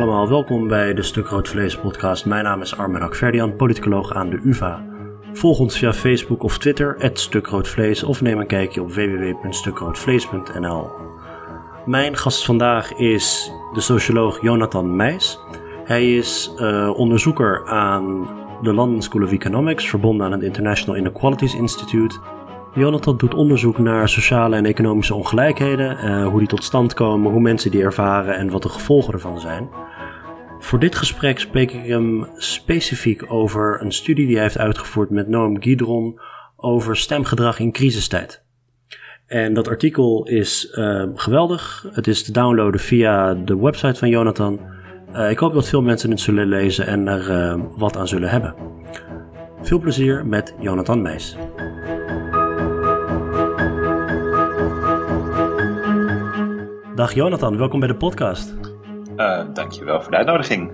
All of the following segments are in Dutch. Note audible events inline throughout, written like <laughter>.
allemaal, welkom bij de Stuk Rood Vlees podcast. Mijn naam is Armen Akverdian, politicoloog aan de UvA. Volg ons via Facebook of Twitter, @stukroodvlees of neem een kijkje op www.stukroodvlees.nl. Mijn gast vandaag is de socioloog Jonathan Meijs. Hij is uh, onderzoeker aan de London School of Economics, verbonden aan het International Inequalities Institute. Jonathan doet onderzoek naar sociale en economische ongelijkheden, uh, hoe die tot stand komen, hoe mensen die ervaren en wat de gevolgen ervan zijn. Voor dit gesprek spreek ik hem specifiek over een studie die hij heeft uitgevoerd met Noam Gidron over stemgedrag in crisistijd. En dat artikel is uh, geweldig. Het is te downloaden via de website van Jonathan. Uh, ik hoop dat veel mensen het zullen lezen en er wat aan zullen hebben. Veel plezier met Jonathan Meijs. Dag Jonathan, welkom bij de podcast. Uh, dankjewel voor de uitnodiging.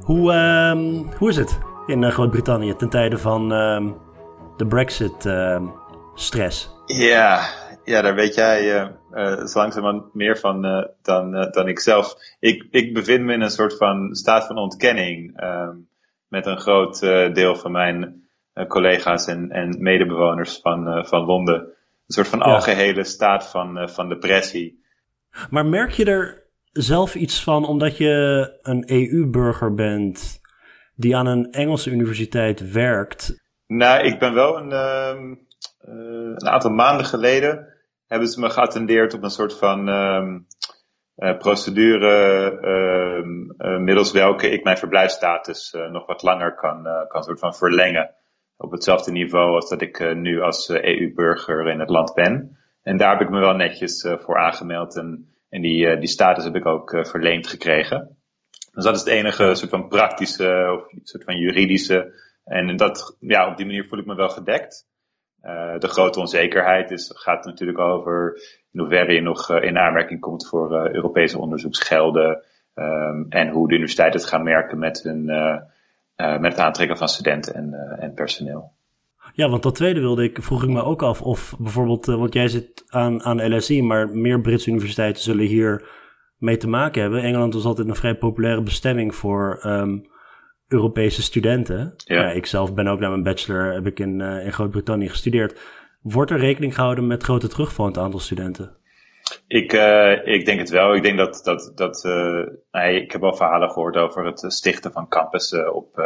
Hoe, uh, hoe is het in Groot-Brittannië ten tijde van uh, de Brexit-stress? ja, ja, daar weet jij zo langzamerhand meer van dan, dan ik zelf. Ik, ik bevind me in een soort van staat van ontkenning ehm, met een groot deel van mijn collega's en, en medebewoners van, van Londen. Een soort van ja. algehele staat van, van depressie. Maar merk je er zelf iets van omdat je een EU-burger bent die aan een Engelse universiteit werkt? Nou, ik ben wel een, uh, een aantal maanden geleden hebben ze me geattendeerd op een soort van uh, procedure uh, middels welke ik mijn verblijfsstatus eh, nog wat langer kan, kan soort van verlengen. Op hetzelfde niveau als dat ik nu als EU-burger in het land ben. En daar heb ik me wel netjes voor aangemeld en en die, uh, die status heb ik ook uh, verleend gekregen. Dus dat is het enige soort van praktische of soort van juridische. En dat, ja, op die manier voel ik me wel gedekt. De grote onzekerheid is, gaat natuurlijk over in hoeverre je nog in aanmerking komt voor Europese onderzoeksgelden. Um, en hoe de universiteit het gaan merken met, hun, met het aantrekken van studenten en, en personeel. Ja, want dat tweede wilde ik, vroeg ik me ook af of bijvoorbeeld, uh, want jij zit aan, aan LSE, maar meer Britse universiteiten zullen hier mee te maken hebben. Engeland was altijd een vrij populaire bestemming voor um, Europese studenten. Ja. ja. ik zelf ben ook na mijn bachelor, heb ik in, uh, in Groot-Brittannië gestudeerd. Wordt er rekening gehouden met grote terugval in het aantal studenten? Ik, uh, ik denk het wel. Ik denk dat, dat, dat nee, ik heb wel verhalen gehoord over het stichten van campussen op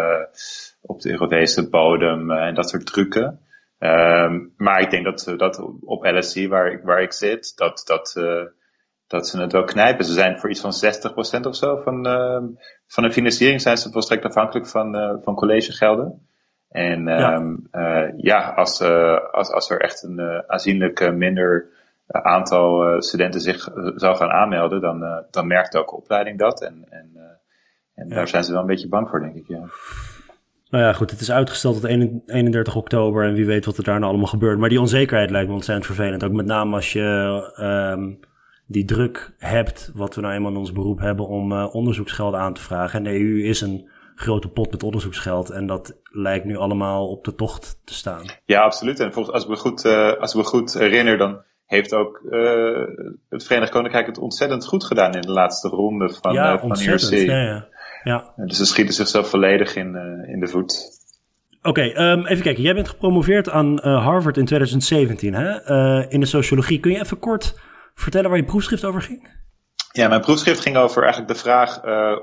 op de Europese bodem eh, en dat soort trucken. Um, maar ik denk dat, dat op LSC, waar ik, waar ik zit, dat, dat, uh, dat ze het wel knijpen. Ze zijn voor iets van 60% of zo van, uh, van de financiering zijn ze volstrekt afhankelijk van, uh, van collegegelden. En ja, um, ja als, als, als er echt een aanzienlijk minder aantal studenten zich zou gaan aanmelden, dan, dan merkt de opleiding dat. En, en, en ja. daar zijn ze wel een beetje bang voor, denk ik. Ja. Nou ja, goed, het is uitgesteld tot 31 oktober en wie weet wat er daar nou allemaal gebeurt. Maar die onzekerheid lijkt me ontzettend vervelend. Ook met name als je um, die druk hebt, wat we nou eenmaal in ons beroep hebben, om uh, onderzoeksgeld aan te vragen. En de EU is een grote pot met onderzoeksgeld en dat lijkt nu allemaal op de tocht te staan. Ja, absoluut. En volgens, als, we goed, uh, als we goed herinneren, dan heeft ook uh, het Verenigd Koninkrijk het ontzettend goed gedaan in de laatste ronde van, ja, van IRC. Ja, ja. Ja. Dus ze schieten zichzelf volledig in, uh, in de voet. Oké, okay, um, even kijken. Jij bent gepromoveerd aan uh, Harvard in 2017 hè? Uh, in de sociologie. Kun je even kort vertellen waar je proefschrift over ging? Ja, mijn proefschrift ging over eigenlijk de vraag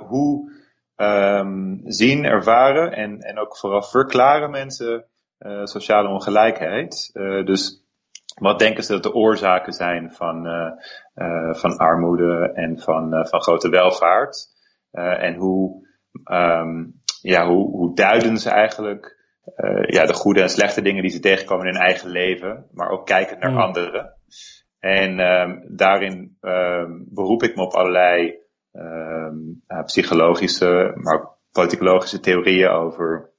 hoe um, zien, ervaren en, en ook vooral verklaren mensen sociale ongelijkheid. dus wat denken ze dat de oorzaken zijn van, van armoede en van, van grote welvaart? Uh, en hoe, um, ja, hoe, hoe duiden ze eigenlijk uh, ja, de goede en slechte dingen die ze tegenkomen in hun eigen leven, maar ook kijken naar mm. anderen. En um, daarin um, beroep ik me op allerlei psychologische, maar ook politicologische theorieën over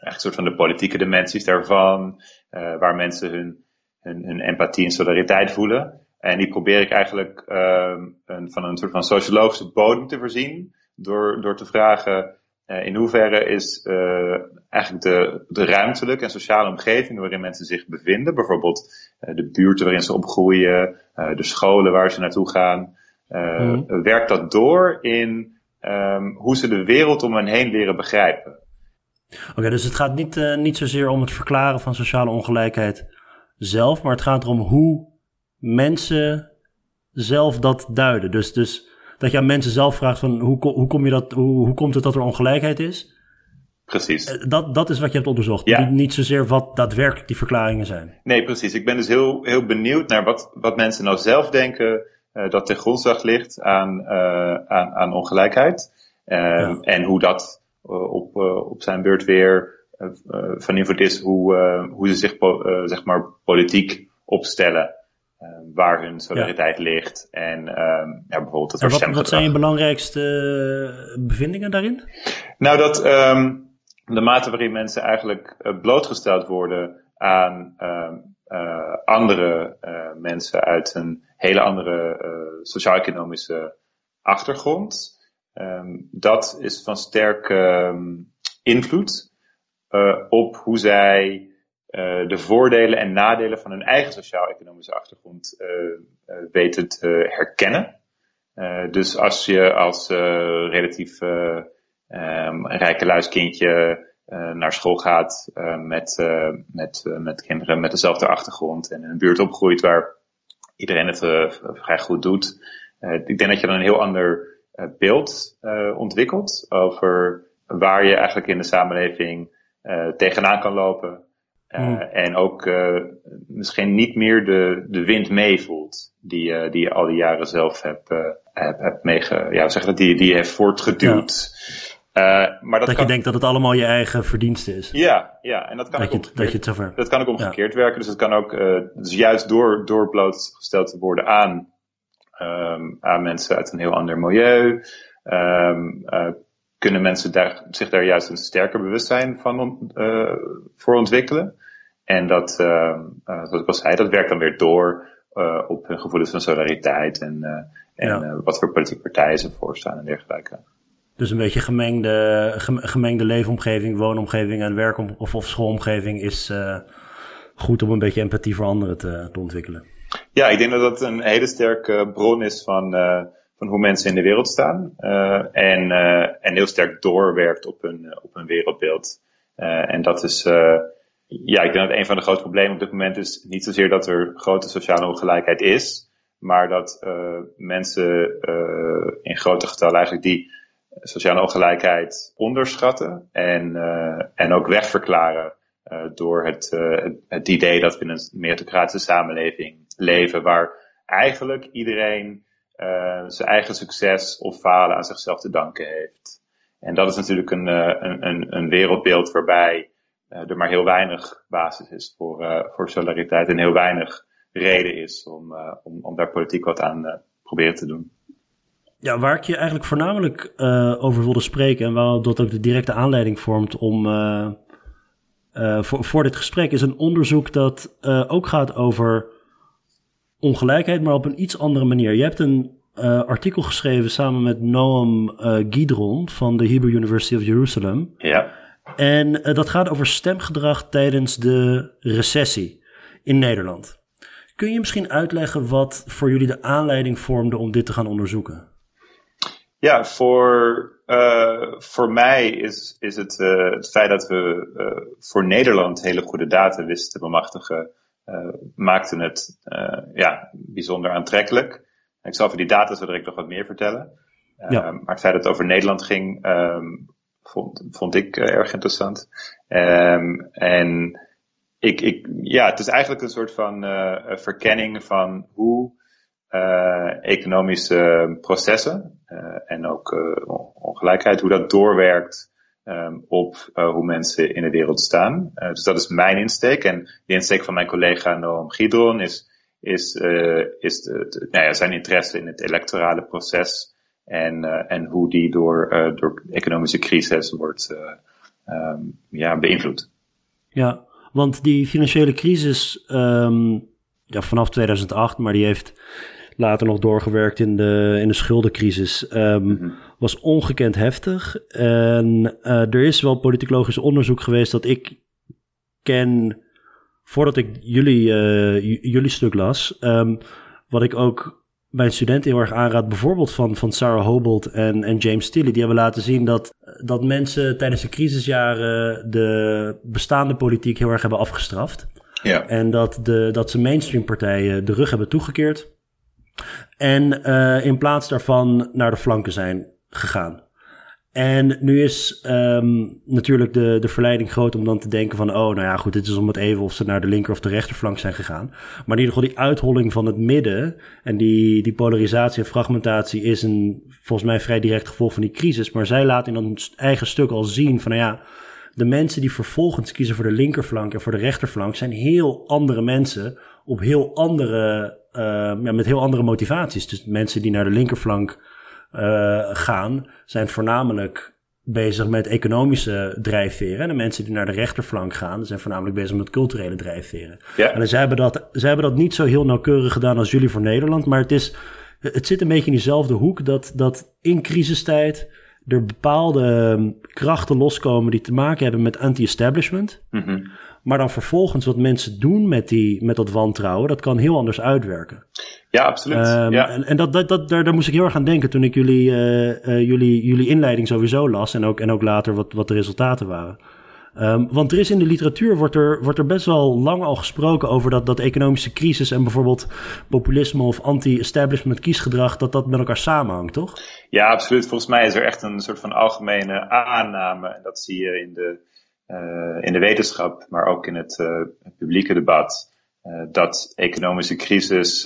een soort van de politieke dimensies daarvan, uh, waar mensen hun, hun, hun empathie en solidariteit voelen. En die probeer ik eigenlijk um, een, van een soort van sociologische bodem te voorzien door, door te vragen uh, in hoeverre is uh, eigenlijk de, de ruimtelijke en sociale omgeving waarin mensen zich bevinden, bijvoorbeeld uh, de buurten waarin ze opgroeien, de scholen waar ze naartoe gaan, mm. werkt dat door in ehm, hoe ze de wereld om hen heen leren begrijpen. Oké, dus het gaat niet, uh, niet zozeer om het verklaren van sociale ongelijkheid zelf, maar het gaat erom hoe mensen zelf dat duiden. Dus, dus dat je aan mensen zelf vraagt van hoe, hoe, kom je dat, hoe, hoe komt het dat er ongelijkheid is? Precies. Eh, dat, dat is wat je hebt onderzocht. Ja. Niet, niet zozeer wat daadwerkelijk die verklaringen zijn. Nee, precies. Ik ben dus heel, heel benieuwd naar wat, wat mensen nou zelf denken uh, dat ten grondslag ligt aan, uh, aan, aan ongelijkheid. Uh, ja. En hoe dat op, op zijn beurt weer van invloed is hoe, hoe ze zich zeg maar politiek opstellen. Waar hun solidariteit ja. ligt. En ja, bijvoorbeeld het wat, wat zijn je belangrijkste bevindingen daarin? Nou, dat um, de mate waarin mensen eigenlijk uh, blootgesteld worden aan uh, uh, andere mensen uit een hele andere sociaal-economische achtergrond. Um, dat is van sterke um, invloed op hoe zij de voordelen en nadelen van hun eigen sociaal-economische achtergrond weten te herkennen. dus als je als relatief um, rijke luiskindje naar school gaat met, met, met kinderen met dezelfde achtergrond en in een buurt opgroeit waar iedereen het vrij goed doet. ik denk dat je dan een heel ander beeld ontwikkelt over waar je eigenlijk in de samenleving tegenaan kan lopen. Mm. En ook misschien niet meer de, de wind meevoelt die, die je al die jaren zelf hebt, hebt, hebt meege, ja, zeg dat, die, die je heeft voortgeduwd. Ja. Uh, maar dat, dat je denkt dat het allemaal je eigen verdienste is. Ja, ja. En dat kan, dat ook, je, dat je het zover... dat kan ook omgekeerd ja. werken. Dus het kan ook, uh, dus juist door, door blootgesteld te worden aan, um, aan mensen uit een heel ander milieu, um, uh, kunnen mensen daar, zich daar juist een sterker bewustzijn van voor ontwikkelen. En dat, uh, zoals ik al zei, dat werkt dan weer door uh, op hun gevoelens van solidariteit en, en ja. wat voor politieke partijen ze voorstaan en dergelijke. Dus een beetje gemengde, gemengde leefomgeving, woonomgeving en werk- of, of schoolomgeving is uh, goed om een beetje empathie voor anderen te, te, ontwikkelen. Ja, ik denk dat dat een hele sterke bron is van, uh, van hoe mensen in de wereld staan. Uh, en, en heel sterk doorwerkt op hun, op hun wereldbeeld. en dat is, ja, ik denk dat een van de grote problemen op dit moment is niet zozeer dat er grote sociale ongelijkheid is, maar dat mensen in grote getallen eigenlijk die sociale ongelijkheid onderschatten en, uh, en ook wegverklaren door het, het, het, idee dat we in een meritocratische samenleving leven waar eigenlijk iedereen zijn eigen succes of falen aan zichzelf te danken heeft. En dat is natuurlijk een, een, een, een wereldbeeld waarbij er maar heel weinig basis is voor, voor solidariteit en heel weinig reden is om, om, om daar politiek wat aan proberen te doen. Ja, waar ik je eigenlijk voornamelijk uh, over wilde spreken en waar dat ook de directe aanleiding vormt om uh, uh, voor, voor dit gesprek, is een onderzoek dat ook gaat over ongelijkheid, maar op een iets andere manier. Je hebt een artikel geschreven samen met Noam Gidron van de Hebrew University of Jerusalem. Ja. En dat gaat over stemgedrag tijdens de recessie in Nederland. Kun je misschien uitleggen wat voor jullie de aanleiding vormde om dit te gaan onderzoeken? Ja, voor, uh, voor mij is, is het, uh, het feit dat we voor Nederland hele goede data wisten te bemachtigen, maakte het ja, bijzonder aantrekkelijk. Ik zal over die data zo direct nog wat meer vertellen. Ja. Maar het feit dat het over Nederland ging, um, vond, vond ik erg interessant. Um, en ik, ik, ja, het is eigenlijk een soort van verkenning van hoe uh, economische processen en ook ongelijkheid, hoe dat doorwerkt um, op hoe mensen in de wereld staan. dus dat is mijn insteek. En de insteek van mijn collega Noam Gidron is, is, is nou ja, zijn interesse in het electorale proces en, en hoe die door, door economische crisis wordt um, ja, beïnvloed. Ja, want die financiële crisis um, ja, vanaf 2008, maar die heeft later nog doorgewerkt in de, in de schuldencrisis, um, was ongekend heftig. En uh, er is wel politicologisch onderzoek geweest dat ik ken voordat ik jullie, uh, jullie stuk las. Um, wat ik ook mijn studenten heel erg aanraad, bijvoorbeeld van, van Sarah Hobolt en, en James Steele, die hebben laten zien dat, dat mensen tijdens de crisisjaren de bestaande politiek heel erg hebben afgestraft. Ja. En dat, de, dat ze mainstream partijen de rug hebben toegekeerd. En uh, in plaats daarvan naar de flanken zijn gegaan. En nu is um, natuurlijk de, de verleiding groot om dan te denken van... oh, nou ja, goed, dit is om het even of ze naar de linker of de rechterflank zijn gegaan. Maar in ieder geval die uitholling van het midden... en die, die polarisatie en fragmentatie is een volgens mij vrij direct gevolg van die crisis. Maar zij laat in een eigen stuk al zien van, nou ja... de mensen die vervolgens kiezen voor de linkerflank en voor de rechterflank... zijn heel andere mensen op heel andere, uh, ja, met heel andere motivaties. Dus mensen die naar de linkerflank gaan, zijn voornamelijk bezig met economische drijfveren. En de mensen die naar de rechterflank gaan, zijn voornamelijk bezig met culturele drijfveren. Ja. En zij hebben, dat, zij hebben dat niet zo heel nauwkeurig gedaan als jullie voor Nederland, maar het, is, het zit een beetje in diezelfde hoek dat, dat in crisistijd er bepaalde ehm, krachten loskomen die te maken hebben met anti-establishment. Mm Maar dan vervolgens wat mensen doen met, die, met dat wantrouwen, dat kan heel anders uitwerken. Ja, absoluut. Um, ja. En, en dat, dat, dat, daar, daar moest ik heel erg aan denken toen ik jullie, uh, uh, jullie, jullie inleiding sowieso las en ook, en ook later wat, wat de resultaten waren. Um, want er is in de literatuur wordt er, wordt er best wel lang al gesproken over dat, dat economische crisis en bijvoorbeeld populisme of anti-establishment kiesgedrag, dat dat met elkaar samenhangt, toch? Ja, absoluut. Volgens mij is er echt een soort van algemene aanname. En dat zie je in de, uh, in de wetenschap, maar ook in het, uh, publieke debat. Uh, dat economische crisis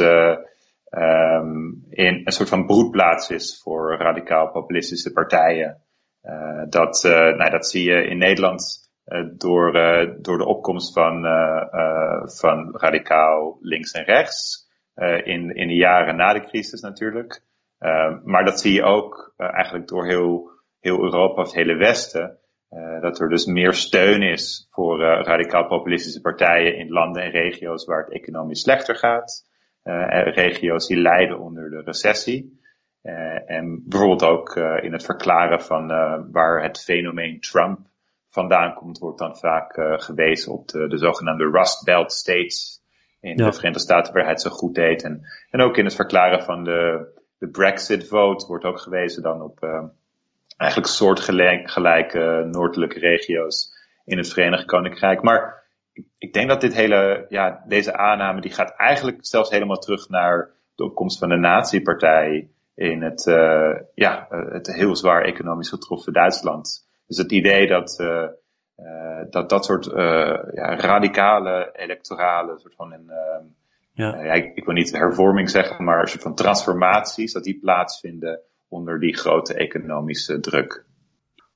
um, in een soort van broedplaats is voor radicaal populistische partijen. dat, nou, dat zie je in Nederland uh, door, uh, door de opkomst van, uh, van radicaal links en rechts. in, in de jaren na de crisis natuurlijk. maar dat zie je ook eigenlijk door heel, heel Europa of het hele Westen. dat er dus meer steun is voor radicaal populistische partijen in landen en regio's waar het economisch slechter gaat. Regio's die lijden onder de recessie. en bijvoorbeeld ook in het verklaren van waar het fenomeen Trump vandaan komt, wordt dan vaak gewezen op de, de zogenaamde Rust Belt States in de Verenigde Staten, waar hij het zo goed deed. En, en ook in het verklaren van de, de Brexit vote wordt ook gewezen dan op uh, eigenlijk soortgelijke noordelijke regio's in het Verenigd Koninkrijk. Maar ik, denk dat dit hele, ja, deze aanname die gaat eigenlijk zelfs helemaal terug naar de opkomst van de nazi-partij in het, uh, ja, het heel zwaar economisch getroffen Duitsland. Dus het idee dat uh, uh, dat, dat soort ja, radicale electorale soort van een, ja. ja ik, ik, wil niet hervorming zeggen, maar een soort van transformaties, dat die plaatsvinden onder die grote economische druk.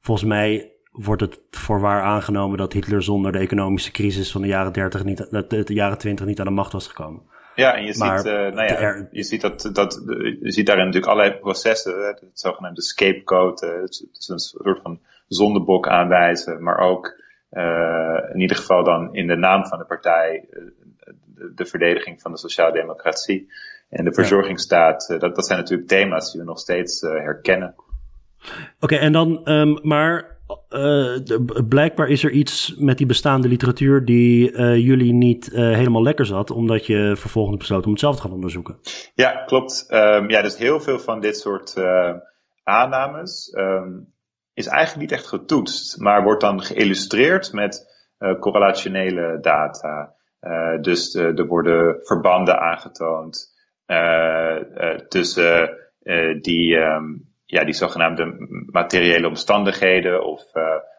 Volgens mij wordt het voorwaar aangenomen dat Hitler zonder de economische crisis van de jaren 30 niet, de, de jaren 20 niet aan de macht was gekomen. Ja, en je ziet, uh, nou ja, je ziet dat, dat, je ziet daarin natuurlijk allerlei processen, het zogenaamde scapegoat, het is een soort van zondebok aanwijzen, maar ook uh, in ieder geval dan in de naam van de partij uh, de, de, verdediging van de sociaaldemocratie en de verzorgingsstaat. Dat, dat zijn natuurlijk thema's die we nog steeds herkennen. Oké, en dan, um, maar blijkbaar is er iets met die bestaande literatuur die jullie niet helemaal lekker zat, omdat je vervolgens besloot om het zelf te gaan onderzoeken. Ja, klopt. Um, ja, dus heel veel van dit soort aannames um, is eigenlijk niet echt getoetst, maar wordt dan geïllustreerd met correlationele data. Dus er worden verbanden aangetoond tussen die, um, ja, die zogenaamde materiële omstandigheden of,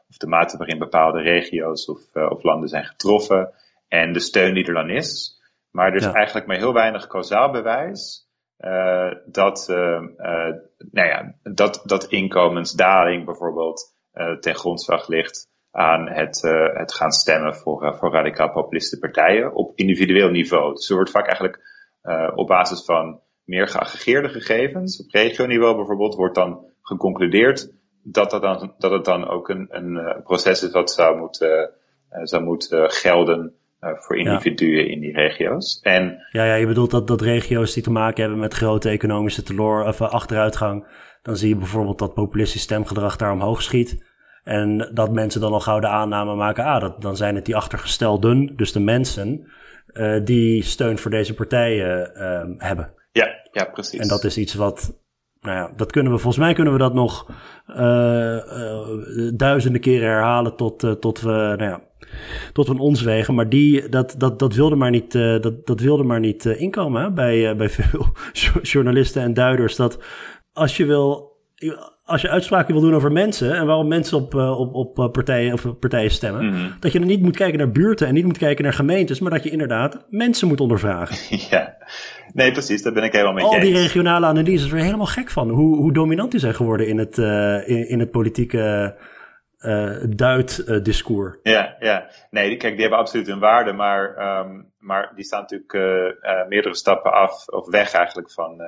of de mate waarin bepaalde regio's of, of landen zijn getroffen en de steun die er dan is. Maar er is ja. eigenlijk maar heel weinig kausaal bewijs uh, dat, uh, uh, nou ja, dat, dat inkomensdaling bijvoorbeeld ten grondslag ligt aan het, het gaan stemmen voor, voor radicaal populistische partijen op individueel niveau. Dus er wordt vaak eigenlijk op basis van meer geaggregeerde gegevens, op regioniveau bijvoorbeeld, wordt dan geconcludeerd dat, dat, dan, dat het dan ook een, een proces is wat zou moeten, zou moeten gelden uh, voor individuen ja. in die regio's. En, ja, ja, je bedoelt dat, dat regio's die te maken hebben met grote economische teloor of achteruitgang. Dan zie je bijvoorbeeld dat populistisch stemgedrag daar omhoog schiet. En dat mensen dan al gauw de aanname maken, ah, dat, dan zijn het die achtergestelden, dus de mensen, uh, die steun voor deze partijen hebben. Ja, precies. En dat is iets wat, nou ja, dat kunnen we, volgens mij kunnen we dat nog uh, uh, duizenden keren herhalen tot, uh, tot we, nou ja, tot we ons wegen. Maar die, dat, dat, dat wilde maar niet, dat, dat wilde maar niet inkomen hè, bij, bij veel <laughs> journalisten en duiders. Dat als je wil als je uitspraken wil doen over mensen en waarom mensen op, op, op eh, partijen, of partijen stemmen, mm -hmm. dat je dan niet moet kijken naar buurten en niet moet kijken naar gemeentes, maar dat je inderdaad mensen moet ondervragen. <laughs> Ja, nee, precies, daar ben ik helemaal mee Al die regionale analyses er helemaal gek van, hoe, hoe dominant die zijn geworden in het, uh, in, in het politieke uh, duiddiscours. ja, ja. Nee, kijk, die hebben absoluut hun waarde, maar, um, maar die staan natuurlijk meerdere stappen af, of weg eigenlijk van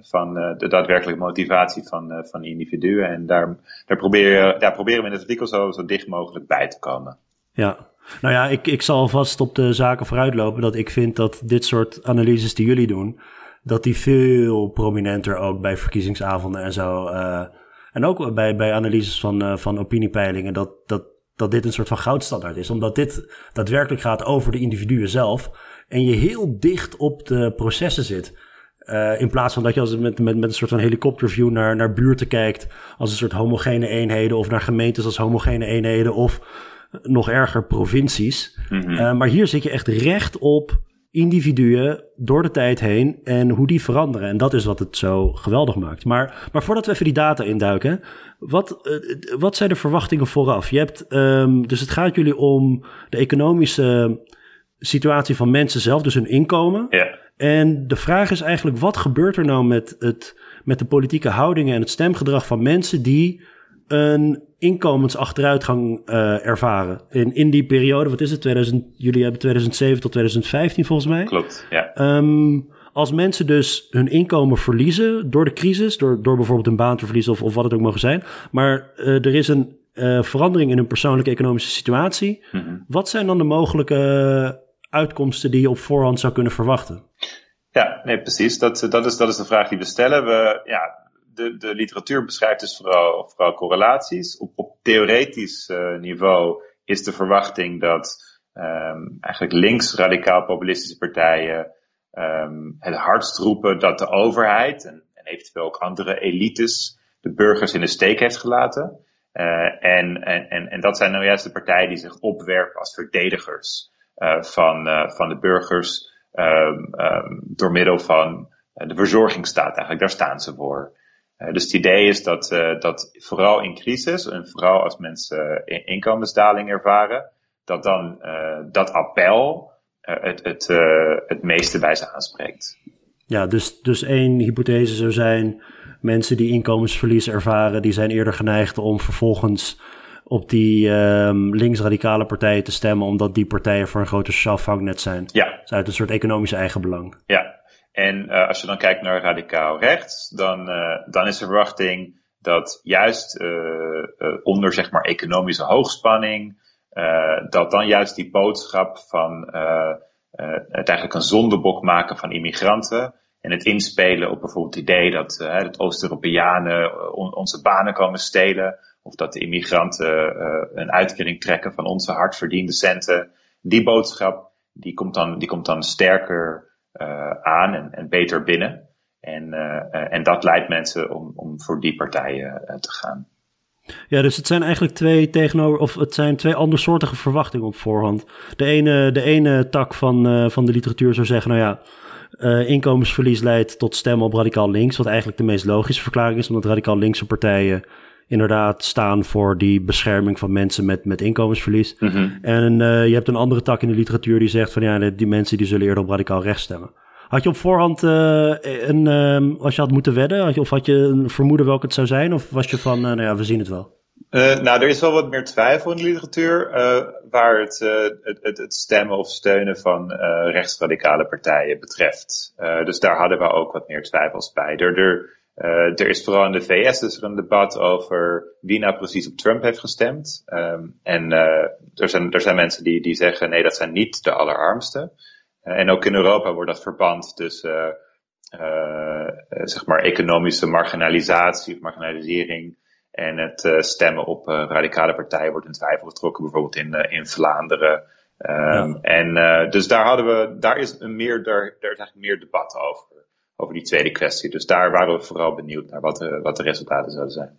van uh, de daadwerkelijke motivatie van, uh, van individuen. En daar, daar, proberen, daar proberen we in het artikel zo, zo dicht mogelijk bij te komen. Ja, nou ja, ik, ik zal vast op de zaken vooruitlopen dat ik vind dat dit soort analyses die jullie doen, dat die veel prominenter ook bij verkiezingsavonden en zo. Uh, en ook bij, bij analyses van, van opiniepeilingen, dat, dat, dat dit een soort van goudstandaard is. Omdat dit daadwerkelijk gaat over de individuen zelf. En je heel dicht op de processen zit. Uh, in plaats van dat je als met, met, met een soort van helikopterview naar, naar buurten kijkt als een soort homogene eenheden of naar gemeentes als homogene eenheden of nog erger provincies. Mm -hmm. uh, maar hier zit je echt recht op individuen door de tijd heen en hoe die veranderen. En dat is wat het zo geweldig maakt. Maar, maar voordat we even die data induiken, wat, uh, wat zijn de verwachtingen vooraf? Je hebt, um, dus het gaat jullie om de economische situatie van mensen zelf, dus hun inkomen. Ja. En de vraag is eigenlijk, wat gebeurt er nou met, het, met de politieke houdingen en het stemgedrag van mensen die een inkomensachteruitgang uh, ervaren? In, in die periode, wat is het, 2000, jullie hebben 2007 tot 2015 volgens mij? Klopt, ja. Um, als mensen dus hun inkomen verliezen door de crisis, door, door bijvoorbeeld een baan te verliezen of, of wat het ook mogen zijn, maar uh, er is een uh, verandering in hun persoonlijke economische situatie, mm -hmm. wat zijn dan de mogelijke uitkomsten die je op voorhand zou kunnen verwachten? Ja, nee, precies. Dat, dat, is, dat is de vraag die we stellen. We, ja, de, de literatuur beschrijft dus vooral, vooral correlaties. Op, op theoretisch uh, niveau is de verwachting dat um, eigenlijk links-radicaal populistische partijen um, het hardst roepen dat de overheid en, en, eventueel ook andere elites de burgers in de steek heeft gelaten. Uh, en, en, en dat zijn nou juist de partijen die zich opwerpen als verdedigers uh, van, van de burgers um, door middel van de verzorgingsstaat. Eigenlijk, daar staan ze voor. Uh, dus het idee is dat, dat vooral in crisis en vooral als mensen inkomensdaling ervaren, dat dan dat appel het, het, het meeste bij ze aanspreekt. Ja, dus, dus één hypothese zou zijn, mensen die inkomensverlies ervaren, die zijn eerder geneigd om vervolgens op die um, linksradicale partijen te stemmen, omdat die partijen voor een groter sociaal vangnet zijn. Ja. Dus uit een soort economisch eigenbelang. Ja, en uh, als je dan kijkt naar radicaal rechts, dan, uh, dan is de verwachting dat juist uh, onder zeg maar economische hoogspanning, dat dan juist die boodschap van het eigenlijk een zondebok maken van immigranten en het inspelen op bijvoorbeeld het idee dat, dat Oost-Europeanen on, onze banen komen stelen of dat de immigranten een uitkering trekken van onze hardverdiende centen. Die boodschap, die komt dan, die komt dan sterker aan en, beter binnen. En, uh, en dat leidt mensen om, om voor die partijen te gaan. Ja, dus het zijn eigenlijk twee tegenover, of het zijn twee andersoortige verwachtingen op voorhand. De ene, de ene tak van, van de literatuur zou zeggen, nou ja, inkomensverlies leidt tot stemmen op radicaal links. Wat eigenlijk de meest logische verklaring is, omdat radicaal linkse partijen inderdaad staan voor die bescherming van mensen met, met inkomensverlies. Mm -hmm. En uh, je hebt een andere tak in de literatuur die zegt van ja, die mensen die zullen eerder op radicaal rechts stemmen. Had je op voorhand uh, een, uh, als je had moeten wedden, had je, of had je een vermoeden welke het zou zijn? Of was je van, nou ja, we zien het wel? nou, er is wel wat meer twijfel in de literatuur waar het, het, het, het, stemmen of steunen van rechtsradicale partijen betreft. dus daar hadden we ook wat meer twijfels bij. Er, er, uh, er is vooral in de VS is er een debat over wie nou precies op Trump heeft gestemd. Um, en uh, er, zijn, er zijn mensen die, die zeggen nee, dat zijn niet de allerarmsten. Uh, en ook in Europa wordt dat verband tussen zeg maar economische marginalisatie of marginalisering en het stemmen op radicale partijen wordt in twijfel getrokken, bijvoorbeeld in, in Vlaanderen. Um, ja. En dus daar hadden we, daar is een meer, daar, daar is eigenlijk meer debat over. Over die tweede kwestie. Dus daar waren we vooral benieuwd naar wat de, wat de resultaten zouden zijn.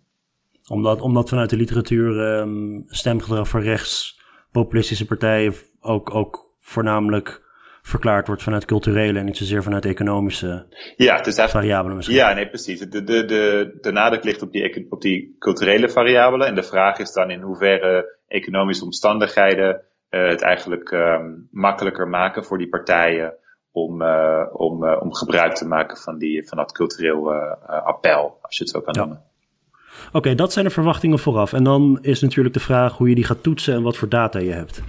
Omdat, omdat vanuit de literatuur um, stemgedrag van rechts populistische partijen ook, ook voornamelijk verklaard wordt vanuit culturele en niet zozeer vanuit economische ja, het is variabelen misschien. Ja, nee, precies. De, de, de, de nadruk ligt op die, op die culturele variabelen. En de vraag is dan in hoeverre economische omstandigheden uh, het eigenlijk um, makkelijker maken voor die partijen om, uh, om, uh, om gebruik te maken van, die, van dat cultureel appel, als je het zo kan noemen. Oké, okay, dat zijn de verwachtingen vooraf. En dan is natuurlijk de vraag hoe je die gaat toetsen en wat voor data je hebt.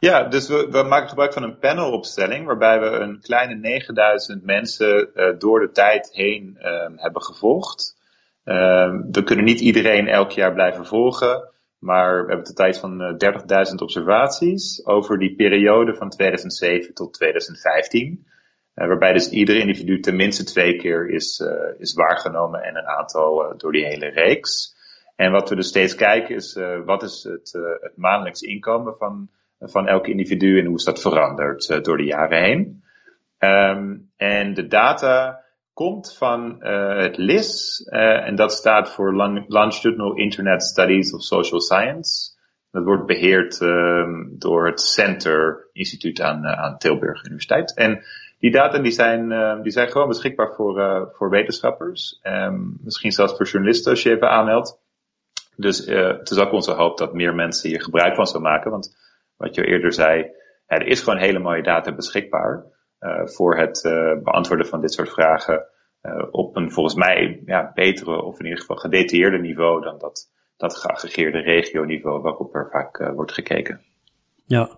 Ja, dus we, we maken gebruik van een panelopstelling waarbij we een kleine 9000 mensen door de tijd heen uh, hebben gevolgd. Uh, we kunnen niet iedereen elk jaar blijven volgen, maar we hebben de tijd van 30.000 observaties over die periode van 2007 tot 2015. waarbij dus ieder individu tenminste twee keer is, is waargenomen en een aantal door die hele reeks. En wat we dus steeds kijken is, wat is het, het maandelijks inkomen van van elk individu en hoe is dat veranderd door de jaren heen. Um, en de data komt van uh, het LIS uh, en dat staat voor Longitudinal Internet Studies of Social Science. Dat wordt beheerd um, door het Center Instituut aan, aan Tilburg Universiteit. En die data die zijn, die zijn gewoon beschikbaar voor, voor wetenschappers. Um, misschien zelfs voor journalisten als je even aanmeldt. Dus het is ook onze hoop dat meer mensen hier gebruik van zullen maken. Want wat je eerder zei, er is gewoon hele mooie data beschikbaar voor het uh, beantwoorden van dit soort vragen uh, op een volgens mij ja, betere of in ieder geval gedetailleerde niveau dan dat, dat geaggregeerde regioniveau waarop er vaak wordt gekeken. Ja,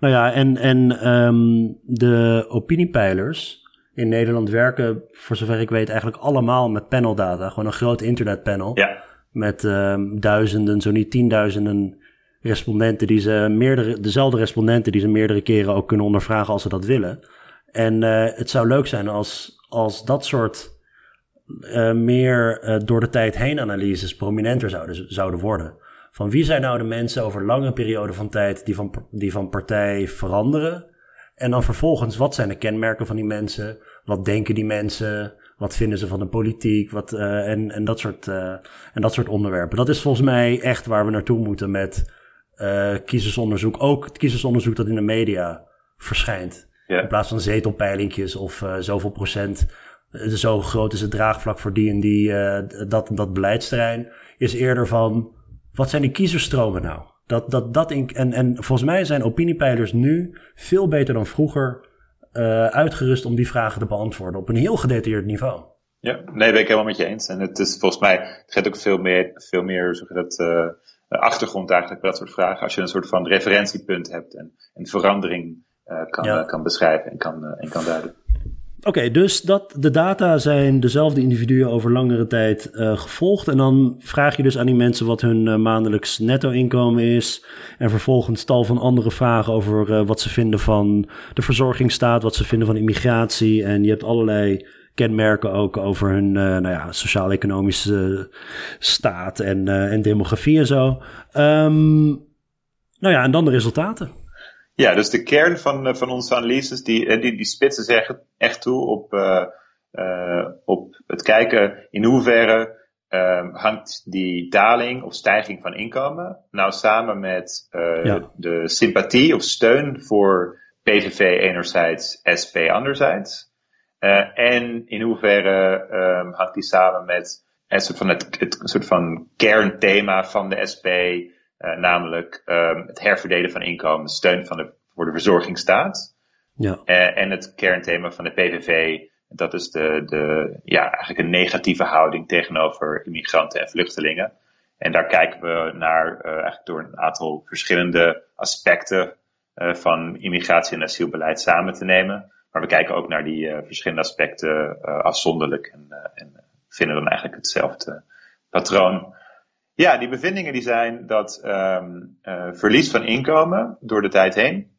nou ja, en, en um, de opiniepeilers in Nederland werken, voor zover ik weet, eigenlijk allemaal met paneldata. Gewoon een groot internetpanel. Ja. Met um, duizenden, zo niet tienduizenden respondenten die ze meerdere, dezelfde respondenten die ze meerdere keren ook kunnen ondervragen als ze dat willen. En uh, het zou leuk zijn als, als dat soort uh, meer uh, door de tijd heen analyses prominenter zouden, zouden worden. Van wie zijn nou de mensen over lange periode van tijd die van, die van partij veranderen? En dan vervolgens, wat zijn de kenmerken van die mensen? Wat denken die mensen? Wat vinden ze van de politiek? Wat, en, en, dat soort, en dat soort onderwerpen. Dat is volgens mij echt waar we naartoe moeten met uh, kiezersonderzoek, ook het kiezersonderzoek dat in de media verschijnt. In plaats van zetelpeilingjes of uh, zoveel procent, uh, zo groot is het draagvlak voor die en die, dat dat beleidsterrein, is eerder van, wat zijn die kiezerstromen nou? Dat, dat, dat in, en, en volgens mij zijn opiniepeilers nu veel beter dan vroeger uitgerust om die vragen te beantwoorden op een heel gedetailleerd niveau. Ja, nee, ben ik helemaal met je eens. En het is volgens mij, het gaat ook veel meer, veel meer, zeg dat, achtergrond eigenlijk bij dat soort vragen. Als je een soort van referentiepunt hebt en een verandering kan, ja. uh, kan beschrijven en kan, uh, en kan duiden. Oké, okay, dus dat de data zijn dezelfde individuen over langere tijd gevolgd. En dan vraag je dus aan die mensen wat hun maandelijks netto-inkomen is. En vervolgens tal van andere vragen over wat ze vinden van de verzorgingsstaat, wat ze vinden van immigratie. En je hebt allerlei kenmerken ook over hun nou ja, sociaal-economische staat en, en demografie en zo. Um, nou ja, en dan de resultaten. Ja, dus de kern van, van onze analyses, die, die, die spitsen zich echt toe op, uh, op het kijken in hoeverre uh, hangt die daling of stijging van inkomen nou samen met ja. de sympathie of steun voor PVV enerzijds, SP anderzijds. En in hoeverre um, hangt die samen met een soort van het, het soort van kernthema van de SP, namelijk um, het herverdelen van inkomen, steun van de, voor de verzorgingsstaat. Ja. Uh, en het kernthema van de PVV, dat is de, de, ja, eigenlijk een negatieve houding tegenover immigranten en vluchtelingen. En daar kijken we naar eigenlijk door een aantal verschillende aspecten van immigratie en asielbeleid samen te nemen. Maar we kijken ook naar die uh, verschillende aspecten afzonderlijk en, en, vinden dan eigenlijk hetzelfde patroon. Ja, die bevindingen die zijn dat um, verlies van inkomen door de tijd heen,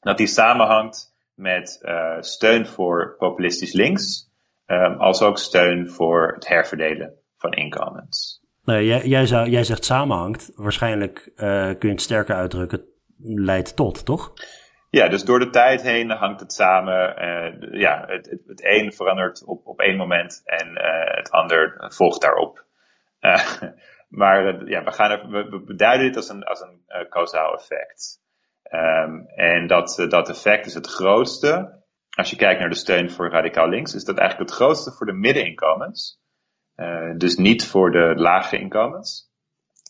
dat die samenhangt met steun voor populistisch links, um, als ook steun voor het herverdelen van inkomens. Nee, jij, jij, zou, jij zegt samenhangt. Waarschijnlijk kun je het sterker uitdrukken. Leidt tot, toch? Ja, dus door de tijd heen hangt het samen. Uh, ja, het, het, het, een verandert op, op één moment en uh, het ander volgt daarop. Uh, maar ja, we, gaan we, beduiden dit als een, als een uh, causaal effect. Um, en dat, dat effect is het grootste. Als je kijkt naar de steun voor radicaal links, is dat eigenlijk het grootste voor de middeninkomens. dus niet voor de lage inkomens.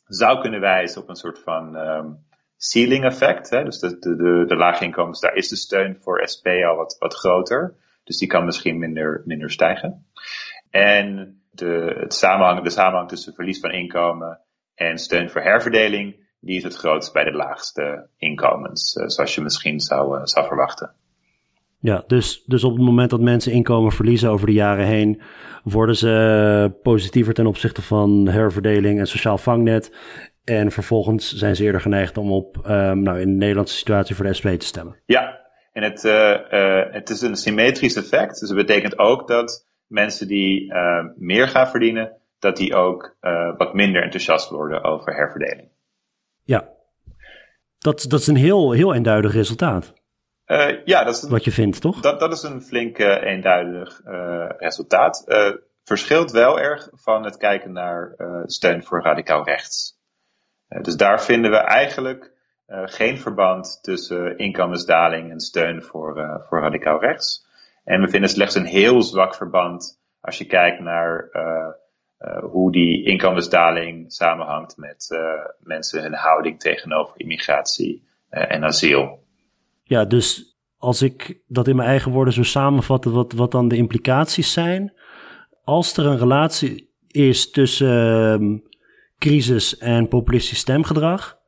Zou kunnen wijzen op een soort van um, ceiling effect. Hè? Dus de, de, de, de lage inkomens, daar is de steun voor SP al wat, wat groter. Dus die kan misschien minder, minder stijgen. En de, het samenhang, de samenhang tussen verlies van inkomen en steun voor herverdeling, die is het grootst bij de laagste inkomens, uh, zoals je misschien zou, uh, zou verwachten. Ja, dus, dus op het moment dat mensen inkomen verliezen over de jaren heen, worden ze positiever ten opzichte van herverdeling en sociaal vangnet. En vervolgens zijn ze eerder geneigd om op, um, nou, in de Nederlandse situatie voor de SP te stemmen. Ja, en het, uh, uh, het is een symmetrisch effect. Dus dat betekent ook dat mensen die uh, meer gaan verdienen, dat die ook wat minder enthousiast worden over herverdeling. Ja, dat, dat is een heel, heel eenduidig resultaat. ja, dat is een, wat je vindt, toch? Dat, dat is een flink eenduidig resultaat. verschilt wel erg van het kijken naar steun voor radicaal rechts. Eh, dus daar vinden we eigenlijk geen verband tussen inkomensdaling en steun voor, voor radicaal rechts. En we vinden slechts een heel zwak verband als je kijkt naar hoe die inkomensdaling samenhangt met mensen hun houding tegenover immigratie en asiel. Ja, dus als ik dat in mijn eigen woorden zo samenvat, wat, wat dan de implicaties zijn. Als er een relatie is tussen ehm, crisis en populistisch stemgedrag,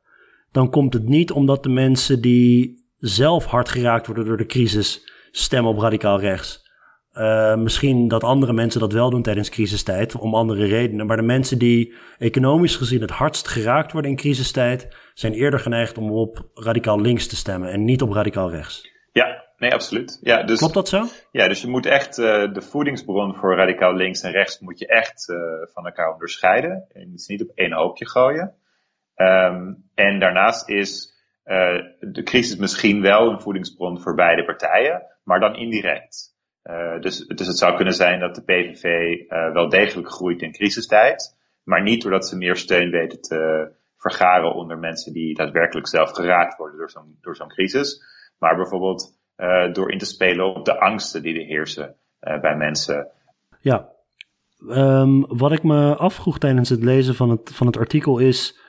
dan komt het niet omdat de mensen die zelf hard geraakt worden door de crisis stemmen op radicaal rechts. Uh, misschien dat andere mensen dat wel doen tijdens crisistijd, om andere redenen. Maar de mensen die economisch gezien het hardst geraakt worden in crisistijd, zijn eerder geneigd om op radicaal links te stemmen en niet op radicaal rechts. Ja, nee, absoluut. Ja, dus, Klopt dat zo? Ja, dus je moet echt uh, de voedingsbron voor radicaal links en rechts moet je echt uh, van elkaar onderscheiden. En het niet op één hoopje gooien. Um, en daarnaast is de crisis misschien wel een voedingsbron voor beide partijen, maar dan indirect. dus, dus het zou kunnen zijn dat de PVV wel degelijk groeit in crisistijd, maar niet doordat ze meer steun weten te vergaren onder mensen die daadwerkelijk zelf geraakt worden door zo'n door zo'n crisis. Maar bijvoorbeeld uh, door in te spelen op de angsten die er heersen bij mensen. Ja, um, wat ik me afvroeg tijdens het lezen van het, van het artikel is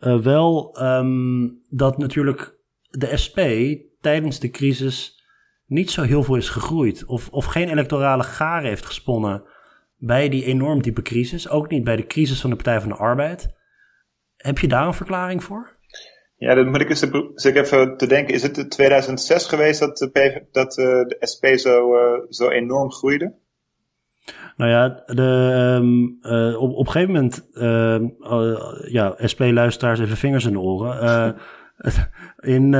wel um, dat natuurlijk de SP tijdens de crisis niet zo heel veel is gegroeid. Of, of geen electorale garen heeft gesponnen bij die enorm diepe crisis. Ook niet bij de crisis van de Partij van de Arbeid. Heb je daar een verklaring voor? Ja, dan moet ik eens even te denken. Is het in 2006 geweest dat de, PV, dat, uh, de SP zo, uh, zo enorm groeide? Nou ja, de, um, uh, op, op een gegeven moment, uh, ja, SP-luisteraars even vingers in de oren. <laughs> in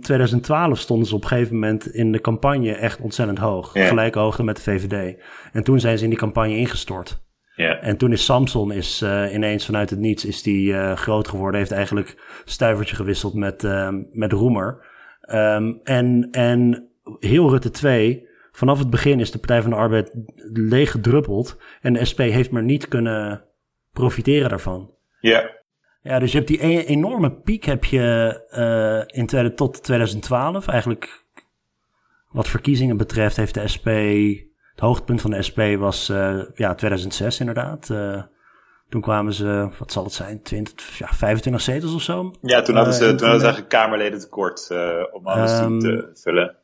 2012 ehm, stonden ze op een gegeven moment in de campagne echt ontzettend hoog. Ja. Gelijke hoogte met de VVD. En toen zijn ze in die campagne ingestort. Ja. En toen is Samson is, uh, ineens vanuit het niets is die, uh, groot geworden. Heeft eigenlijk stuivertje gewisseld met, uh, met Roemer. Um, en, en heel Rutte 2, vanaf het begin is de Partij van de Arbeid leeg gedruppeld. En de SP heeft maar niet kunnen profiteren daarvan. Ja. Ja, dus je hebt die e enorme piek heb je in tweede, tot 2012. Eigenlijk wat verkiezingen betreft heeft de SP het hoogtepunt van de SP was uh, ja, 2006 inderdaad. Uh, toen kwamen ze, wat zal het zijn, 20, ja, 25 zetels of zo? Ja, toen hadden ze, toen hadden ze eigenlijk Kamerleden tekort om alles um, te vullen.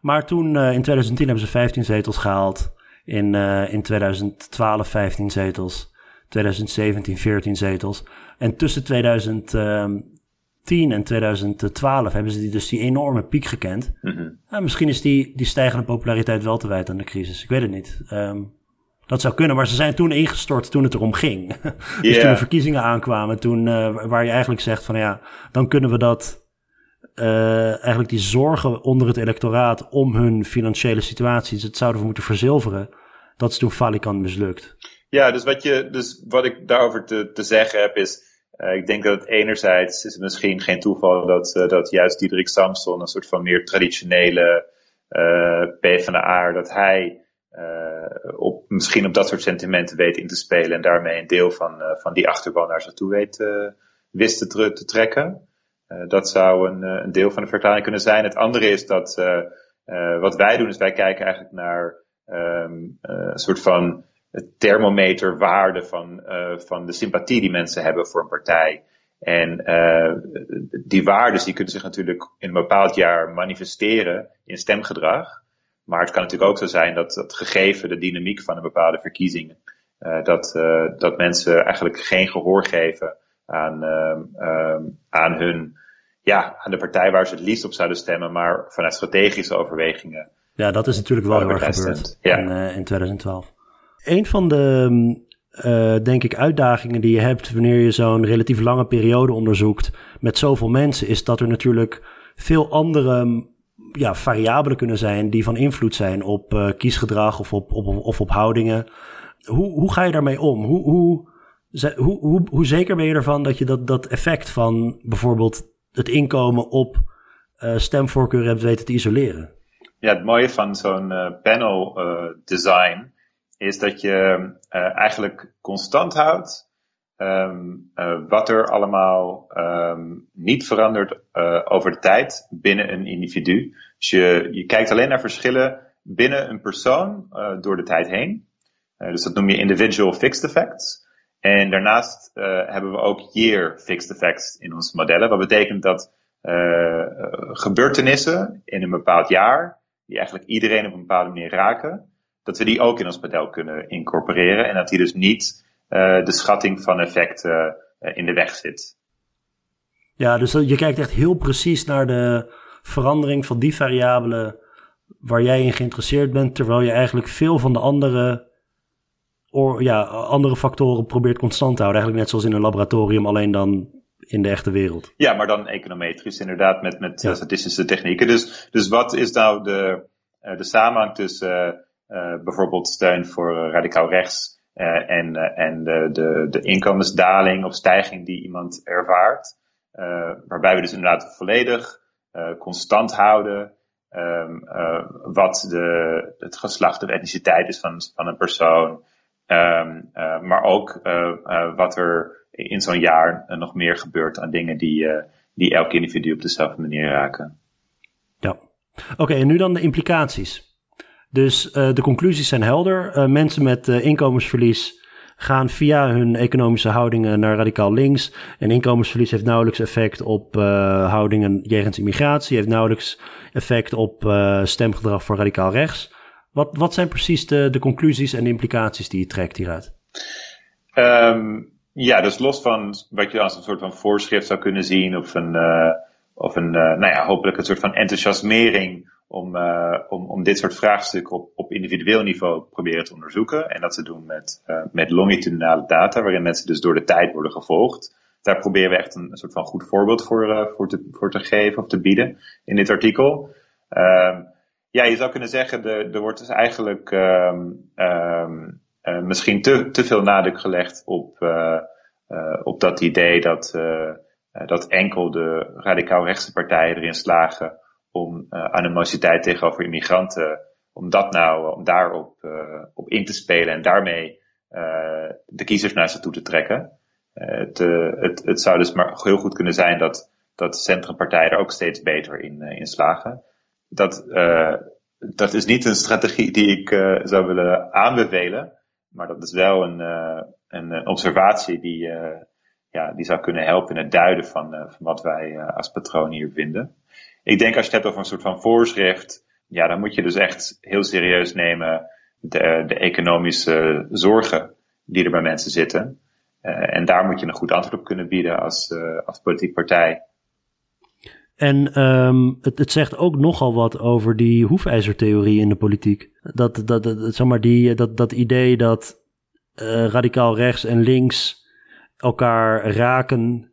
Maar toen in 2010 hebben ze 15 zetels gehaald. In, in 2012 15 zetels. 2017 14 zetels. En tussen 2000, 2010 en 2012 hebben ze die, dus die enorme piek gekend. Mm -hmm. ja, misschien is die, die stijgende populariteit wel te wijten aan de crisis. Ik weet het niet. Um, dat zou kunnen, maar ze zijn toen ingestort toen het erom ging. <laughs> dus toen de verkiezingen aankwamen, toen, uh, waar je eigenlijk zegt van ja, dan kunnen we dat, uh, eigenlijk die zorgen onder het electoraat om hun financiële situatie, het zouden we moeten verzilveren. Dat is toen falikant mislukt. Ja, dus wat, je, dus wat ik daarover te, te zeggen heb is, ik denk dat het enerzijds is het misschien geen toeval dat, dat juist Diederik Samson, een soort van meer traditionele PvdA, dat hij op, misschien op dat soort sentimenten weet in te spelen en daarmee een deel van, van die achterban naar zich toe weet, wist te, trekken. dat zou een, een, deel van de vertaling kunnen zijn. Het andere is dat wat wij doen, is wij kijken eigenlijk naar um, een soort van thermometerwaarde van, uh, van de sympathie die mensen hebben voor een partij. En uh, die waarden die kunnen zich natuurlijk in een bepaald jaar manifesteren in stemgedrag. Maar het kan natuurlijk ook zo zijn dat, dat gegeven de dynamiek van een bepaalde verkiezingen, uh, dat, dat mensen eigenlijk geen gehoor geven aan, um, aan hun, ja, aan de partij waar ze het liefst op zouden stemmen, maar vanuit strategische overwegingen ja, dat is natuurlijk wel heel erg gebeurd ja. in, in 2012. Een van de, uh, denk ik, uitdagingen die je hebt wanneer je zo'n relatief lange periode onderzoekt met zoveel mensen, is dat er natuurlijk veel andere ja, variabelen kunnen zijn die van invloed zijn op uh, kiesgedrag of op, op, of houdingen. Hoe, hoe ga je daarmee om? Hoe, hoe, hoe, hoe, zeker ben je ervan dat je dat, dat effect van bijvoorbeeld het inkomen op uh, stemvoorkeur hebt weten te isoleren? Ja, het mooie van zo'n panel design is dat je uh, eigenlijk constant houdt um, wat er allemaal um, niet verandert over de tijd binnen een individu. Dus je, je kijkt alleen naar verschillen binnen een persoon door de tijd heen. dus dat noem je individual fixed effects. En daarnaast hebben we ook year fixed effects in onze modellen. Wat betekent dat gebeurtenissen in een bepaald jaar die eigenlijk iedereen op een bepaalde manier raken, dat we die ook in ons model kunnen incorporeren en dat die dus niet uh, de schatting van effecten uh, in de weg zit. Ja, dus je kijkt echt heel precies naar de verandering van die variabelen waar jij in geïnteresseerd bent, terwijl je eigenlijk veel van de andere, or, ja, andere factoren probeert constant te houden. Eigenlijk net zoals in een laboratorium, alleen dan in de echte wereld. Ja, maar dan econometrisch inderdaad met, met ja. statistische technieken. Dus, dus wat is nou de, uh, de samenhang tussen bijvoorbeeld steun voor radicaal rechts en, en de, de, de inkomensdaling of stijging die iemand ervaart? waarbij we dus inderdaad volledig constant houden um, wat de, het geslacht of etniciteit is van, van een persoon. Um, maar ook wat er in zo'n jaar nog meer gebeurt aan dingen die, die elk individu op dezelfde manier raken. Ja, oké, en nu dan de implicaties. Dus uh, de conclusies zijn helder. Uh, mensen met inkomensverlies gaan via hun economische houdingen naar radicaal links. En inkomensverlies heeft nauwelijks effect op houdingen jegens immigratie, heeft nauwelijks effect op stemgedrag voor radicaal rechts. Wat, wat zijn precies de, de conclusies en de implicaties die je trekt hieruit? Um, ja, dus los van wat je als een soort van voorschrift zou kunnen zien, of een, uh, of een uh, nou ja, hopelijk een soort van enthousiasmering om, uh, om, om dit soort vraagstukken op, op individueel niveau proberen te onderzoeken. En dat te doen met, met longitudinale data, waarin mensen dus door de tijd worden gevolgd. Daar proberen we echt een, soort van goed voorbeeld voor, voor, te, voor te geven of te bieden in dit artikel. Ehm, ja, je zou kunnen zeggen, er, wordt dus eigenlijk um, uh, misschien te, te veel nadruk gelegd op, op dat idee dat, dat enkel de radicaal rechtse partijen erin slagen om animositeit tegenover immigranten, om dat nou, om daarop op in te spelen en daarmee de kiezers naar zich toe te trekken. Het, het, het, zou dus maar heel goed kunnen zijn dat, dat centrumpartijen er ook steeds beter in, in slagen. Dat, dat is niet een strategie die ik zou willen aanbevelen. Maar dat is wel een, een observatie die, ja, die zou kunnen helpen in het duiden van, van wat wij als patroon hier vinden. Ik denk als je het hebt over een soort van voorschrift, ja, dan moet je dus echt heel serieus nemen de, de economische zorgen die er bij mensen zitten. en daar moet je een goed antwoord op kunnen bieden als, als politieke partij. En um, het, het, zegt ook nogal wat over die hoefijzertheorie in de politiek. Dat, dat, dat, zeg maar die, dat, dat idee dat uh, radicaal rechts en links elkaar raken,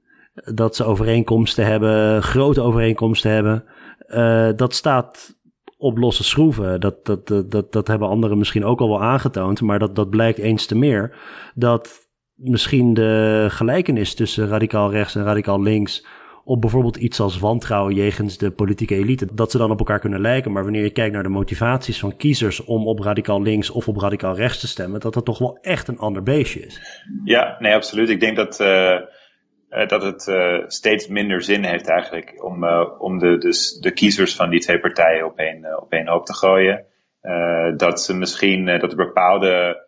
dat ze overeenkomsten hebben, grote overeenkomsten hebben, uh, dat staat op losse schroeven. Dat, dat, dat, dat, hebben anderen misschien ook al wel aangetoond, maar dat, dat blijkt eens te meer. Dat misschien de gelijkenis tussen radicaal rechts en radicaal links op bijvoorbeeld iets als wantrouwen jegens de politieke elite. Dat ze dan op elkaar kunnen lijken. Maar wanneer je kijkt naar de motivaties van kiezers om op radicaal links of op radicaal rechts te stemmen, dat dat toch wel echt een ander beestje is. Ja, nee, absoluut. Ik denk dat, uh, dat het uh, steeds minder zin heeft eigenlijk om, uh, om de, dus de kiezers van die twee partijen op één, op één hoop te gooien. dat ze misschien, dat er bepaalde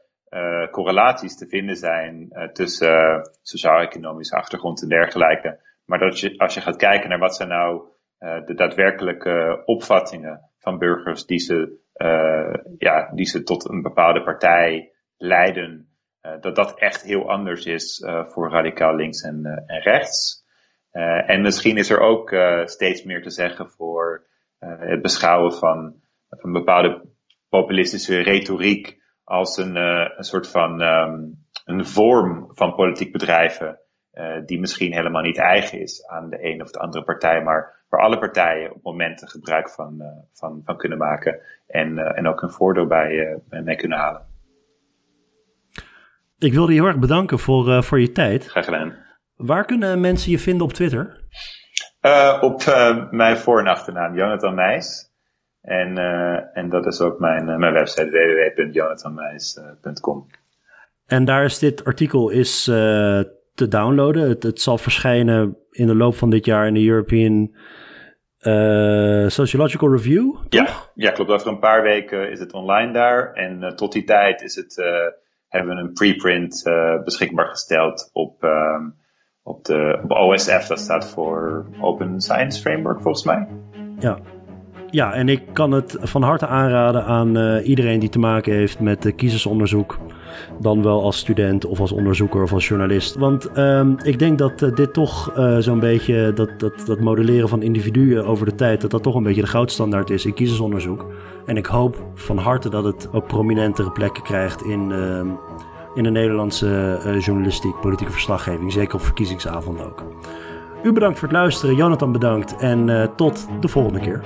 correlaties te vinden zijn tussen sociaal-economische achtergrond en dergelijke. Maar dat je, als je gaat kijken naar wat zijn nou de daadwerkelijke opvattingen van burgers die ze, ja, die ze tot een bepaalde partij leiden, dat dat echt heel anders is voor radicaal links en, en rechts. en misschien is er ook steeds meer te zeggen voor het beschouwen van, een bepaalde populistische retoriek als een, een soort van um, een vorm van politiek bedrijven die misschien helemaal niet eigen is aan de een of de andere partij, maar waar alle partijen op momenten gebruik van, van, van kunnen maken en, en ook een voordeel bij mee kunnen halen. Ik wilde je heel erg bedanken voor, voor je tijd. Graag gedaan. Waar kunnen mensen je vinden op Twitter? op mijn voor- en achternaam, Jonathan Meijs. En, en dat is ook mijn, mijn website www.jonathanmeijs.com. En daar is dit artikel is te downloaden. Het, het, zal verschijnen in de loop van dit jaar in de European Sociological Review. Ja, ja, klopt. Over een paar weken is het online daar. En tot die tijd is het, hebben we een preprint beschikbaar gesteld op, ehm, op, de, op OSF. Dat staat voor Open Science Framework volgens mij. Ja. Ja, en ik kan het van harte aanraden aan iedereen die te maken heeft met kiezersonderzoek dan wel als student of als onderzoeker of als journalist. Want um, ik denk dat uh, dit toch uh, zo'n beetje, dat, dat, dat modelleren van individuen over de tijd, dat dat toch een beetje de goudstandaard is in kiezersonderzoek. En ik hoop van harte dat het ook prominentere plekken krijgt in, uh, in de Nederlandse uh, journalistiek, politieke verslaggeving, zeker op verkiezingsavond ook. U bedankt voor het luisteren, Jonathan bedankt en tot de volgende keer.